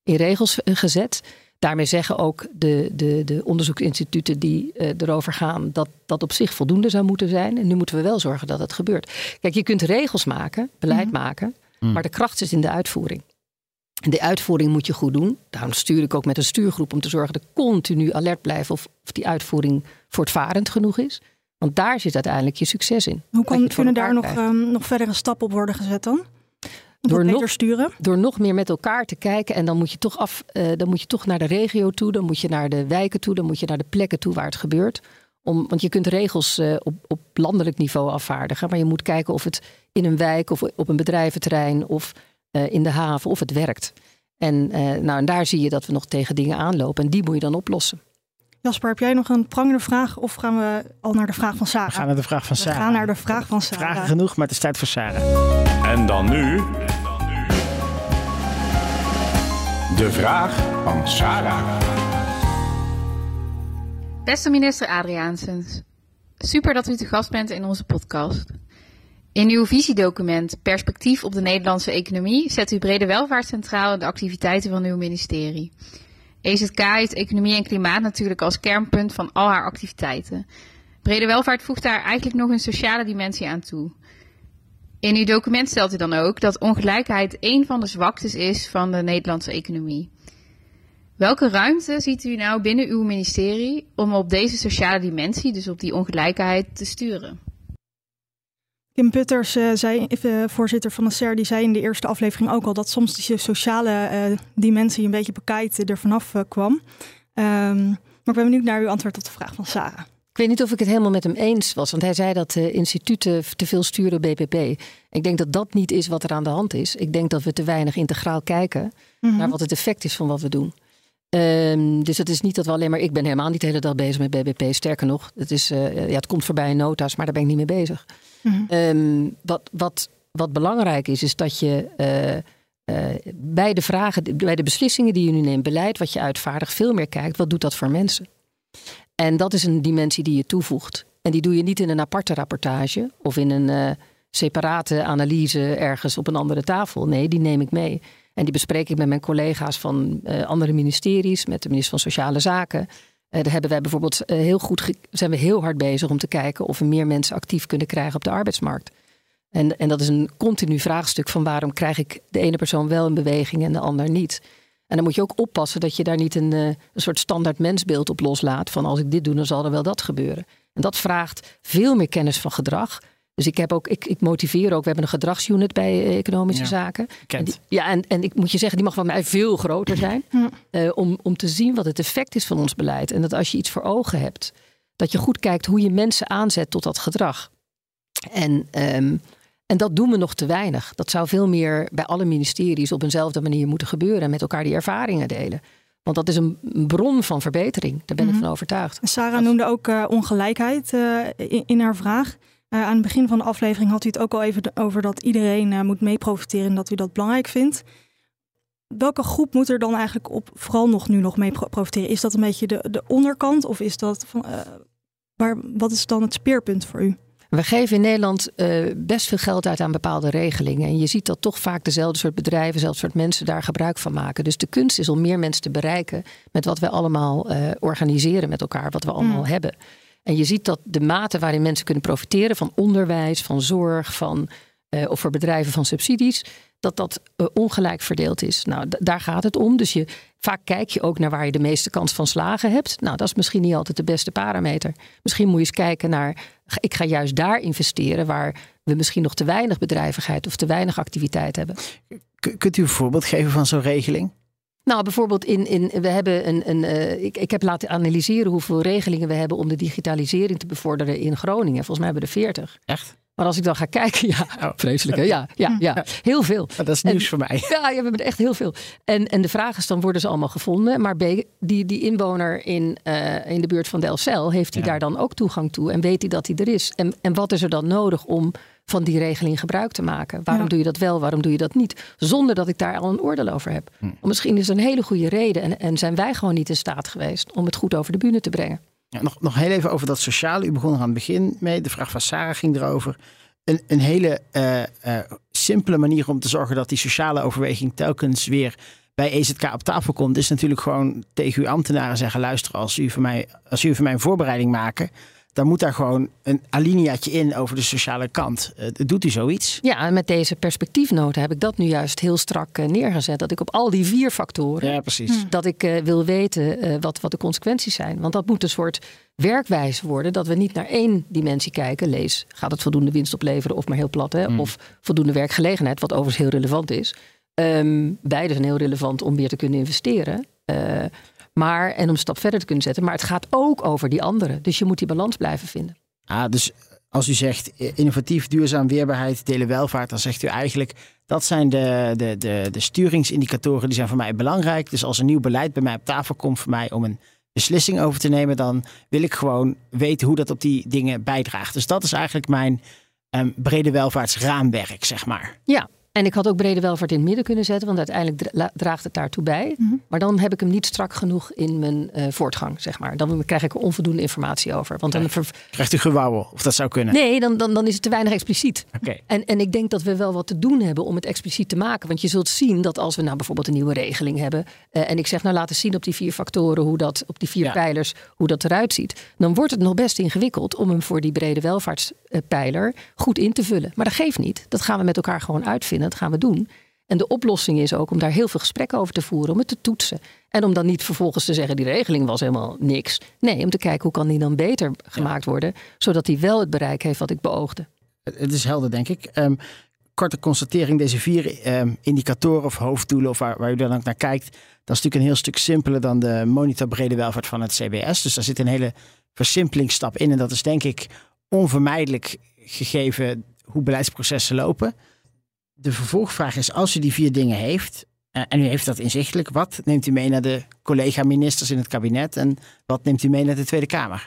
in regels gezet. Daarmee zeggen ook de, de, de onderzoeksinstituten die uh, erover gaan dat dat op zich voldoende zou moeten zijn. En nu moeten we wel zorgen dat het gebeurt. Kijk, je kunt regels maken, beleid mm. maken, mm. maar de kracht zit in de uitvoering. En de uitvoering moet je goed doen. Daarom stuur ik ook met een stuurgroep om te zorgen dat continu alert blijven of, of die uitvoering voortvarend genoeg is. Want daar zit uiteindelijk je succes in. Hoe kan, kunnen daar nog, um, nog verdere stappen op worden gezet dan? Door nog, sturen? door nog meer met elkaar te kijken. En dan moet je toch af, uh, dan moet je toch naar de regio toe, dan moet je naar de wijken toe, dan moet je naar de plekken toe waar het gebeurt. Om, want je kunt regels uh, op, op landelijk niveau afvaardigen. Maar je moet kijken of het in een wijk of op een bedrijventerrein of uh, in de haven of het werkt. En, uh, nou, en daar zie je dat we nog tegen dingen aanlopen. En die moet je dan oplossen. Jasper, heb jij nog een prangende vraag? Of gaan we al naar de vraag van Sarah? We gaan naar de vraag van Sarah. We gaan naar de vraag van Sarah. Vragen genoeg, maar het is tijd voor Sarah. En dan nu... De vraag van Sarah. Beste minister Adriaansens, super dat u te gast bent in onze podcast. In uw visiedocument Perspectief op de Nederlandse economie zet u brede welvaart centraal in de activiteiten van uw ministerie. EZK heeft economie en klimaat natuurlijk als kernpunt van al haar activiteiten. Brede welvaart voegt daar eigenlijk nog een sociale dimensie aan toe. In uw document stelt u dan ook dat ongelijkheid een van de zwaktes is van de Nederlandse economie. Welke ruimte ziet u nou binnen uw ministerie om op deze sociale dimensie, dus op die ongelijkheid, te sturen? Kim Putters, uh, zei, uh, voorzitter van de SER, die zei in de eerste aflevering ook al dat soms die sociale uh, dimensie een beetje bekijkt er vanaf kwam. Um, maar ik ben benieuwd naar uw antwoord op de vraag van Sarah. Ik weet niet of ik het helemaal met hem eens was, want hij zei dat de instituten te veel sturen BPP. Ik denk dat dat niet is wat er aan de hand is. Ik denk dat we te weinig integraal kijken mm -hmm. naar wat het effect is van wat we doen. Um, dus het is niet dat we alleen maar. Ik ben helemaal niet de hele dag bezig met BBP. Sterker nog, het, is, uh, ja, het komt voorbij in nota's, maar daar ben ik niet mee bezig. Mm -hmm. um, wat, wat, wat belangrijk is, is dat je uh, uh, bij de vragen, bij de beslissingen die je nu neemt, beleid wat je uitvaardigt, veel meer kijkt. Wat doet dat voor mensen? En dat is een dimensie die je toevoegt. En die doe je niet in een aparte rapportage of in een separate analyse ergens op een andere tafel. Nee, die neem ik mee. En die bespreek ik met mijn collega's van uh, andere ministeries, met de minister van Sociale Zaken. Uh, daar hebben wij bijvoorbeeld heel goed zijn we heel hard bezig om te kijken of we meer mensen actief kunnen krijgen op de arbeidsmarkt. En, en dat is een continu vraagstuk van waarom krijg ik de ene persoon wel in beweging en de ander niet. En dan moet je ook oppassen dat je daar niet een, een soort standaard mensbeeld op loslaat. Van als ik dit doe, dan zal er wel dat gebeuren. En dat vraagt veel meer kennis van gedrag. Dus ik heb ook, ik, ik motiveer ook. We hebben een gedragsunit bij economische ja, zaken. En die, ja, en, en ik moet je zeggen, die mag van mij veel groter zijn. uh, om, om te zien wat het effect is van ons beleid. En dat als je iets voor ogen hebt, dat je goed kijkt hoe je mensen aanzet tot dat gedrag. En, um, en dat doen we nog te weinig. Dat zou veel meer bij alle ministeries op eenzelfde manier moeten gebeuren. En met elkaar die ervaringen delen. Want dat is een bron van verbetering. Daar ben ik mm -hmm. van overtuigd. Sarah noemde ook uh, ongelijkheid uh, in, in haar vraag. Uh, aan het begin van de aflevering had u het ook al even over dat iedereen moet mee profiteren en dat u dat belangrijk vindt. Welke groep moet er dan eigenlijk op vooral nog nu nog mee profiteren? Is dat een beetje de, de onderkant of is dat van, waar, wat is dan het speerpunt voor u? We geven in Nederland uh, best veel geld uit aan bepaalde regelingen. En je ziet dat toch vaak dezelfde soort bedrijven, dezelfde soort mensen daar gebruik van maken. Dus de kunst is om meer mensen te bereiken met wat we allemaal uh, organiseren met elkaar, wat we allemaal mm. hebben. En je ziet dat de mate waarin mensen kunnen profiteren van onderwijs, van zorg, van, uh, of voor bedrijven van subsidies, dat dat ongelijk verdeeld is. Nou, daar gaat het om. Dus je, vaak kijk je ook naar waar je de meeste kans van slagen hebt. Nou, dat is misschien niet altijd de beste parameter. Misschien moet je eens kijken naar, ik ga juist daar investeren waar we misschien nog te weinig bedrijvigheid of te weinig activiteit hebben. K kunt u een voorbeeld geven van zo'n regeling? Nou, bijvoorbeeld in, in we hebben een, een uh, ik, ik heb laten analyseren hoeveel regelingen we hebben om de digitalisering te bevorderen in Groningen. Volgens mij hebben we er 40. Echt? Maar als ik dan ga kijken, ja, oh. vreselijk hè? Ja, ja, ja, heel veel. Dat is nieuws en, voor mij. Ja, we hebben echt heel veel. En, en de vraag is dan, worden ze allemaal gevonden? Maar die, die inwoner in, uh, in de buurt van Delcel, heeft hij ja. daar dan ook toegang toe? En weet hij dat hij er is? En, en wat is er dan nodig om van die regeling gebruik te maken. Waarom ja. doe je dat wel, waarom doe je dat niet? Zonder dat ik daar al een oordeel over heb. Hm. Misschien is er een hele goede reden en, en, zijn wij gewoon niet in staat geweest om het goed over de bühne te brengen. Nog, nog heel even over dat sociale. U begon er aan het begin mee. De vraag van Sarah ging erover. Een, een hele uh, uh, simpele manier om te zorgen dat die sociale overweging telkens weer bij EZK op tafel komt, is natuurlijk gewoon tegen uw ambtenaren zeggen: luister, als u voor mij, als u voor mij een voorbereiding maken dan moet daar gewoon een alineaatje in over de sociale kant. Uh, doet u zoiets? Ja, en met deze perspectiefnota heb ik dat nu juist heel strak uh, neergezet. Dat ik op al die vier factoren, ja, precies. dat ik uh, wil weten wat, wat de consequenties zijn. Want dat moet een soort werkwijze worden. Dat we niet naar één dimensie kijken. Lees, gaat het voldoende winst opleveren of maar heel plat. Hè? Mm. Of voldoende werkgelegenheid, wat overigens heel relevant is. Um, beide zijn heel relevant om weer te kunnen investeren. Maar, en om een stap verder te kunnen zetten. Maar het gaat ook over die anderen. Dus je moet die balans blijven vinden. Ah, dus als u zegt eh, innovatief, duurzaam, weerbaarheid, delen welvaart, dan zegt u eigenlijk dat zijn de, de, de, de sturingsindicatoren die zijn voor mij belangrijk. Dus als een nieuw beleid bij mij op tafel komt voor mij om een beslissing over te nemen, dan wil ik gewoon weten hoe dat op die dingen bijdraagt. Dus dat is eigenlijk mijn um, brede welvaartsraamwerk, zeg maar. Ja, en ik had ook brede welvaart in het midden kunnen zetten, want uiteindelijk draagt het daartoe bij. Mhm. Maar dan heb ik hem niet strak genoeg in mijn uh, voortgang, zeg maar. Dan krijg ik er onvoldoende informatie over. Want dan Krijgt u gewauwel, of dat zou kunnen? Nee, dan, dan, dan is het te weinig expliciet. Okay. En, en ik denk dat we wel wat te doen hebben om het expliciet te maken. Want je zult zien dat als we nou bijvoorbeeld een nieuwe regeling hebben. Uh, en ik zeg nou laten zien op die vier factoren, hoe dat, op die vier pijlers, hoe dat eruit ziet. Dan wordt het nog best ingewikkeld om hem voor die brede welvaartspijler goed in te vullen. Maar dat geeft niet. Dat gaan we met elkaar gewoon uitvinden. Dat gaan we doen. En de oplossing is ook om daar heel veel gesprekken over te voeren, om het te toetsen. En om dan niet vervolgens te zeggen, die regeling was helemaal niks. Nee, om te kijken hoe kan die dan beter gemaakt worden, zodat die wel het bereik heeft wat ik beoogde. Het is helder, denk ik. Um, korte constatering, deze vier um, indicatoren of hoofddoelen, of waar, waar u dan ook naar kijkt, dat is natuurlijk een heel stuk simpeler dan de monitor brede welvaart van het CBS. Dus daar zit een hele versimpelingsstap in. En dat is denk ik onvermijdelijk gegeven hoe beleidsprocessen lopen de vervolgvraag is, als u die vier dingen heeft, uh, en u heeft dat inzichtelijk, wat neemt u mee naar de collega-ministers in het kabinet en wat neemt u mee naar de Tweede Kamer?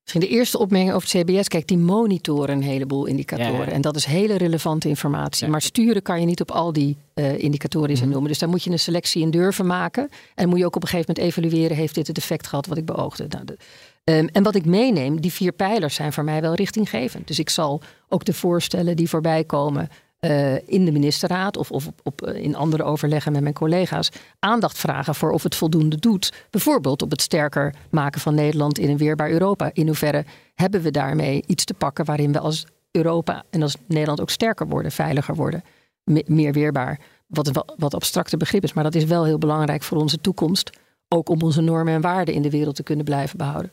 Misschien de eerste opmerking over het CBS. Kijk, die monitoren een heleboel indicatoren. En dat is hele relevante informatie. Maar sturen kan je niet op al die uh, indicatoren mm noemen. Dus daar moet je een selectie in durven maken. En moet je ook op een gegeven moment evalueren: heeft dit het effect gehad wat ik beoogde? Nou, de, um, en wat ik meeneem, die vier pijlers zijn voor mij wel richtinggevend. Dus ik zal ook de voorstellen die voorbij komen uh, in de ministerraad of, of op, op, eh, in andere overleggen met mijn collega's aandacht vragen voor of het voldoende doet. Bijvoorbeeld op het sterker maken van Nederland in een weerbaar Europa. In hoeverre hebben we daarmee iets te pakken waarin we als Europa en als Nederland ook sterker worden, veiliger worden, meer weerbaar. Wat een wat abstracte begrip is, maar dat is wel heel belangrijk voor onze toekomst. Ook om onze normen en waarden in de wereld te kunnen blijven behouden.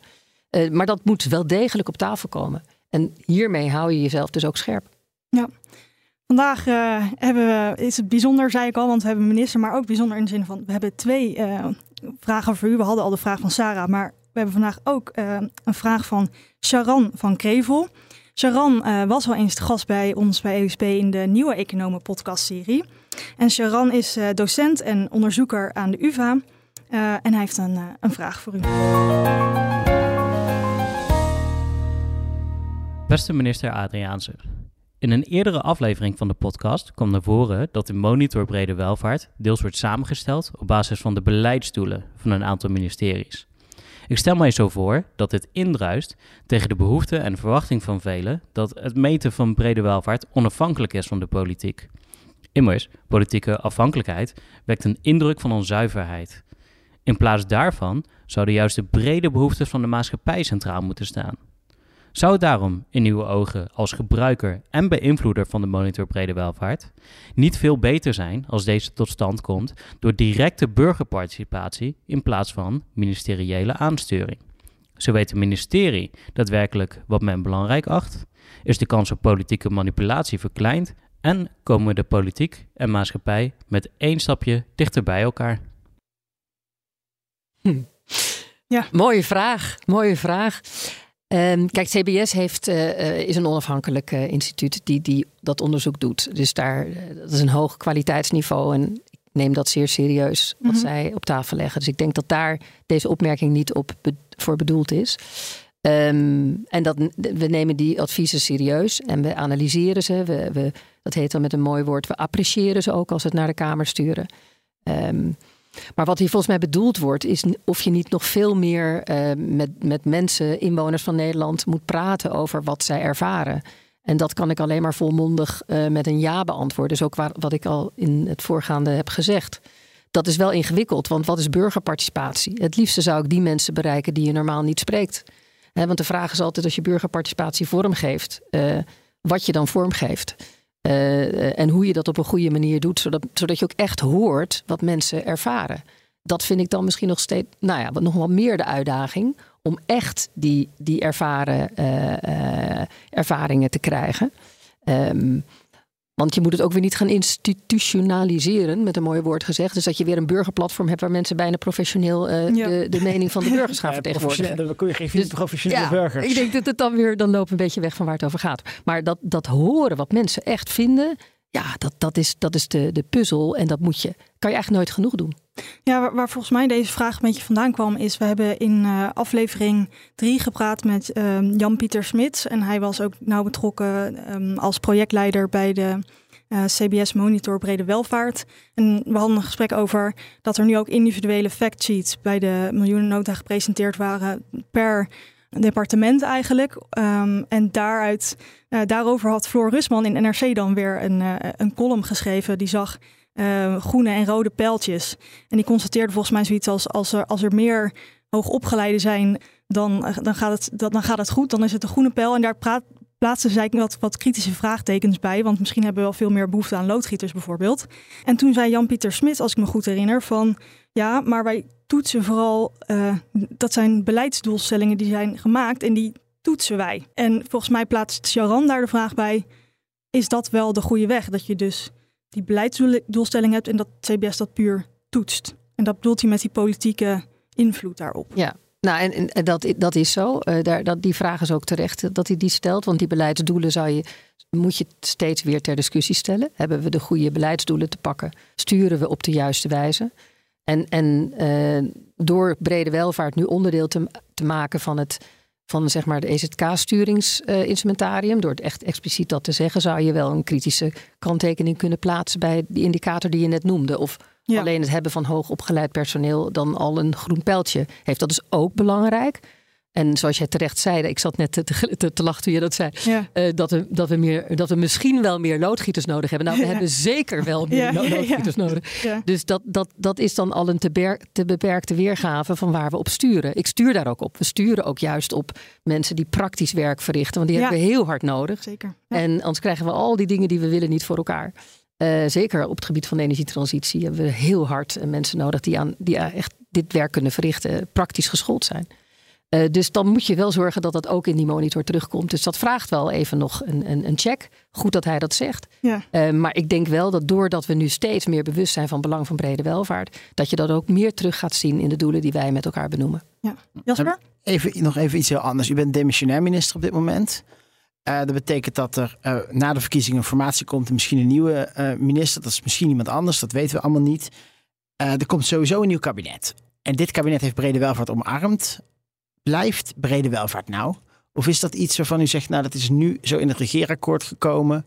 Uh, maar dat moet wel degelijk op tafel komen. En hiermee hou je jezelf dus ook scherp. Ja, Vandaag uh, hebben we, is het bijzonder, zei ik al, want we hebben minister, maar ook bijzonder in de zin van we hebben twee uh, vragen voor u. We hadden al de vraag van Sarah, maar we hebben vandaag ook uh, een vraag van Sharan van Krevel. Sharan was al eens gast bij ons bij EUSP in de Nieuwe Economen podcastserie. En Sharan is docent en onderzoeker aan de UvA en hij heeft een, een vraag voor u. Beste minister Adriaanse. In een eerdere aflevering van de podcast kwam naar voren dat de monitor brede welvaart deels wordt samengesteld op basis van de beleidsdoelen van een aantal ministeries. Ik stel mij zo voor dat dit indruist tegen de behoefte en verwachting van velen dat het meten van brede welvaart onafhankelijk is van de politiek. Immers, politieke afhankelijkheid wekt een indruk van onzuiverheid. In plaats daarvan zouden juist de brede behoeften van de maatschappij centraal moeten staan. Zou het daarom, in uw ogen, als gebruiker en beïnvloeder van de monitor brede welvaart, niet veel beter zijn als deze tot stand komt door directe burgerparticipatie in plaats van ministeriële aansturing? Zo weet het ministerie daadwerkelijk wat men belangrijk acht, is de kans op politieke manipulatie verkleind en komen de politiek en maatschappij met één stapje dichter bij elkaar. Hm. Ja. Mooie vraag, mooie vraag. Um, kijk, CBS heeft, uh, is een onafhankelijk uh, instituut die, die dat onderzoek doet. Dus daar, dat is een hoog kwaliteitsniveau. En ik neem dat zeer serieus wat mm -hmm. zij op tafel leggen. Dus ik denk dat daar deze opmerking niet op be voor bedoeld is. Um, en dat, we nemen die adviezen serieus en we analyseren ze. We, we, dat heet dan met een mooi woord, we appreciëren ze ook als we het naar de Kamer sturen. Um, maar wat hier volgens mij bedoeld wordt, is of je niet nog veel meer uh, met, met mensen, inwoners van Nederland, moet praten over wat zij ervaren. En dat kan ik alleen maar volmondig uh, met een ja beantwoorden. Dus ook wat ik al in het voorgaande heb gezegd. Dat is wel ingewikkeld, want wat is burgerparticipatie? Het liefste zou ik die mensen bereiken die je normaal niet spreekt. Want de vraag is altijd als je burgerparticipatie vormgeeft, uh, wat je dan vormgeeft. Uh, en hoe je dat op een goede manier doet, zodat, zodat je ook echt hoort wat mensen ervaren. Dat vind ik dan misschien nog steeds, nou ja, nog wel meer de uitdaging om echt die, die ervaren, uh, ervaringen te krijgen. Um, Want je moet het ook weer niet gaan institutionaliseren, met een mooi woord gezegd. Dus dat je weer een burgerplatform hebt waar mensen bijna professioneel uh, ja. de, de, mening van de burgers gaan vertegenwoordigen. Dan kun je geen dus, professionele ja, burgers. Ik denk dat het dan weer, dan lopen we een beetje weg van waar het over gaat. Maar dat, dat horen wat mensen echt vinden, ja, dat, dat is, dat is de, de puzzel. En dat moet je, kan je eigenlijk nooit genoeg doen. Ja, waar, volgens mij deze vraag een beetje vandaan kwam, is we hebben in uh, aflevering drie gepraat met uh, Jan-Pieter Smits. En hij was ook nauw betrokken um, als projectleider bij de uh, CBS Monitor Brede Welvaart. En we hadden een gesprek over dat er nu ook individuele factsheets bij de miljoenennota gepresenteerd waren per departement eigenlijk. Um, en daaruit, uh, daarover had Floor Rusman in NRC dan weer een, uh, een column geschreven. Die zag uh, groene en rode pijltjes. En die constateerde volgens mij zoiets als als er, als er meer hoogopgeleiden zijn, dan, dan, gaat het, dan gaat het goed. Dan is het een groene pijl. En daar praat, plaatste zij wat, wat kritische vraagtekens bij. Want misschien hebben we wel veel meer behoefte aan loodgieters bijvoorbeeld. En toen zei Jan-Pieter Smit, als ik me goed herinner, van ja, maar wij toetsen vooral, uh, dat zijn beleidsdoelstellingen die zijn gemaakt en die toetsen wij. En volgens mij plaatst Sharon daar de vraag bij, is dat wel de goede weg? Dat je dus die beleidsdoelstelling hebt en dat CBS dat puur toetst. En dat bedoelt hij met die politieke invloed daarop. Ja, nou, en, dat, dat is zo. Uh, daar, dat, die vraag is ook terecht dat hij die stelt. Want die beleidsdoelen zou je, moet je steeds weer ter discussie stellen. Hebben we de goede beleidsdoelen te pakken? Sturen we op de juiste wijze? En, en uh, door brede welvaart nu onderdeel te, te maken van het van zeg maar de EZK-sturingsinstrumentarium, door het echt expliciet dat te zeggen, zou je wel een kritische kanttekening kunnen plaatsen bij die indicator die je net noemde. Of alleen het hebben van hoogopgeleid personeel dan al een groen pijltje heeft. Dat is ook belangrijk. En zoals jij terecht zei, ik zat net te, te, te lachen toen je dat zei, uh, dat, we, dat, we meer, dat we misschien wel meer loodgieters nodig hebben. Nou, we hebben zeker wel meer loodgieters nodig. Dus dat, dat, dat is dan al een te, te, beperkte weergave van waar we op sturen. Ik stuur daar ook op. We sturen ook juist op mensen die praktisch werk verrichten, want die hebben we heel hard nodig. Zeker. En anders krijgen we al die dingen die we willen niet voor elkaar. Uh, zeker op het gebied van de energietransitie hebben we heel hard mensen nodig die, aan, die echt dit werk kunnen verrichten, praktisch geschoold zijn. Uh, dus dan moet je wel zorgen dat dat ook in die monitor terugkomt. Dus dat vraagt wel even nog een, een, een check. Goed dat hij dat zegt. Ja. Uh, maar ik denk wel dat doordat we nu steeds meer bewust zijn van belang van brede welvaart, dat je dat ook meer terug gaat zien in de doelen die wij met elkaar benoemen. Ja. Jasper? Even, nog even iets heel anders. U bent demissionair minister op dit moment. Uh, dat betekent dat er na de verkiezingen informatie komt en misschien een nieuwe minister. Dat is misschien iemand anders, dat weten we allemaal niet. er komt sowieso een nieuw kabinet. En dit kabinet heeft brede welvaart omarmd blijft brede welvaart nou? Of is dat iets waarvan u zegt, nou dat is nu zo in het regeerakkoord gekomen.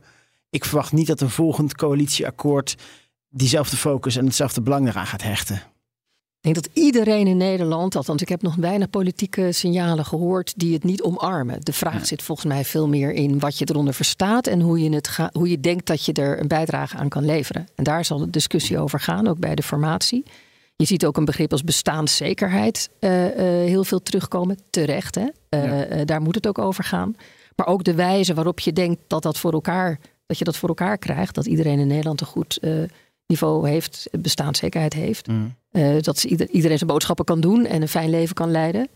Ik verwacht niet dat een volgend coalitieakkoord diezelfde focus en hetzelfde belang eraan gaat hechten. Ik denk dat iedereen in Nederland, althans ik heb nog weinig politieke signalen gehoord die het niet omarmen. De vraag zit volgens mij veel meer in wat je eronder verstaat en hoe je, het ga, hoe je denkt dat je er een bijdrage aan kan leveren. En daar zal de discussie over gaan, ook bij de formatie. Je ziet ook een begrip als bestaanszekerheid uh, uh, heel veel terugkomen. Terecht, hè? Uh, daar moet het ook over gaan. Maar ook de wijze waarop je denkt dat, dat, voor elkaar, dat je dat voor elkaar krijgt. Dat iedereen in Nederland een goed niveau heeft, bestaanszekerheid heeft. Mm. dat iedereen zijn boodschappen kan doen en een fijn leven kan leiden.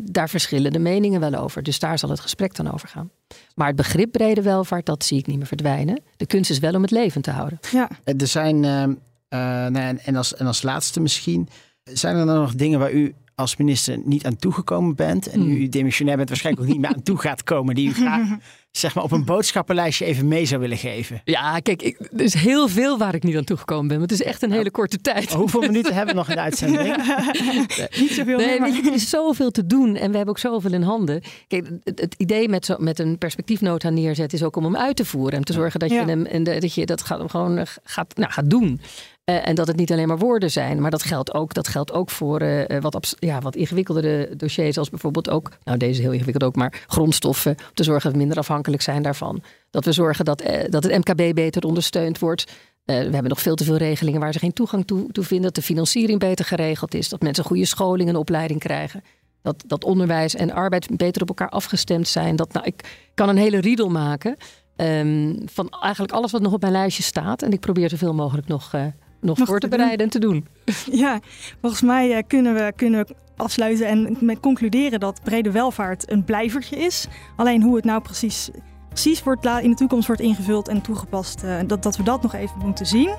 daar verschillen de meningen wel over. Dus daar zal het gesprek dan over gaan. Maar het begrip brede welvaart, dat zie ik niet meer verdwijnen. De kunst is wel om het leven te houden. Ja. Er zijn ehm, uh, nou, en, en, als, en als laatste misschien, zijn er dan nog dingen waar u als minister niet aan toegekomen bent en nu hmm. u demissionair bent waarschijnlijk ook niet meer aan toe gaat komen, die u graag zeg maar, op een boodschappenlijstje even mee zou willen geven? Ja, kijk, ik, er is heel veel waar ik niet aan toegekomen ben. Want het is echt een hele korte tijd. Hoeveel minuten hebben we nog in de uitzending? niet zoveel nee, meer. er is zoveel te doen en we hebben ook zoveel in handen. Kijk, het, idee met, zo, met een perspectiefnota neerzetten is ook om hem uit te voeren. En te zorgen dat je, hem, en dat, je dat gaat, gewoon eh, gaat, nou, gaat doen. Uh, en dat het niet alleen maar woorden zijn. Maar dat geldt ook, dat geldt ook voor uh, wat, ja, wat ingewikkeldere dossiers. Als bijvoorbeeld ook, nou deze heel ingewikkeld ook, maar grondstoffen. Om te zorgen dat we minder afhankelijk zijn daarvan. Dat we zorgen dat, dat het MKB beter ondersteund wordt. we hebben nog veel te veel regelingen waar ze geen toegang toe, vinden. Dat de financiering beter geregeld is. Dat mensen goede scholing en opleiding krijgen. Dat, dat onderwijs en arbeid beter op elkaar afgestemd zijn. Dat, nou, ik kan een hele riedel maken. Um, van eigenlijk alles wat nog op mijn lijstje staat. En ik probeer zoveel mogelijk nog nog, voor te, bereiden en te doen. Ja, volgens mij uh, kunnen, we, kunnen we afsluiten en met concluderen dat brede welvaart een blijvertje is. Alleen hoe het nou precies precies wordt in de toekomst wordt ingevuld en toegepast, dat, dat we dat nog even moeten zien.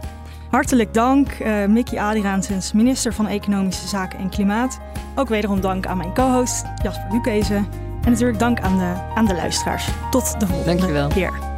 Hartelijk dank, uh, Mickey Adriaansens, minister van Economische Zaken en Klimaat. Ook wederom dank aan mijn co-host Jasper Lukezen. En natuurlijk dank aan de, aan de luisteraars. Tot de volgende Dankjewel. keer.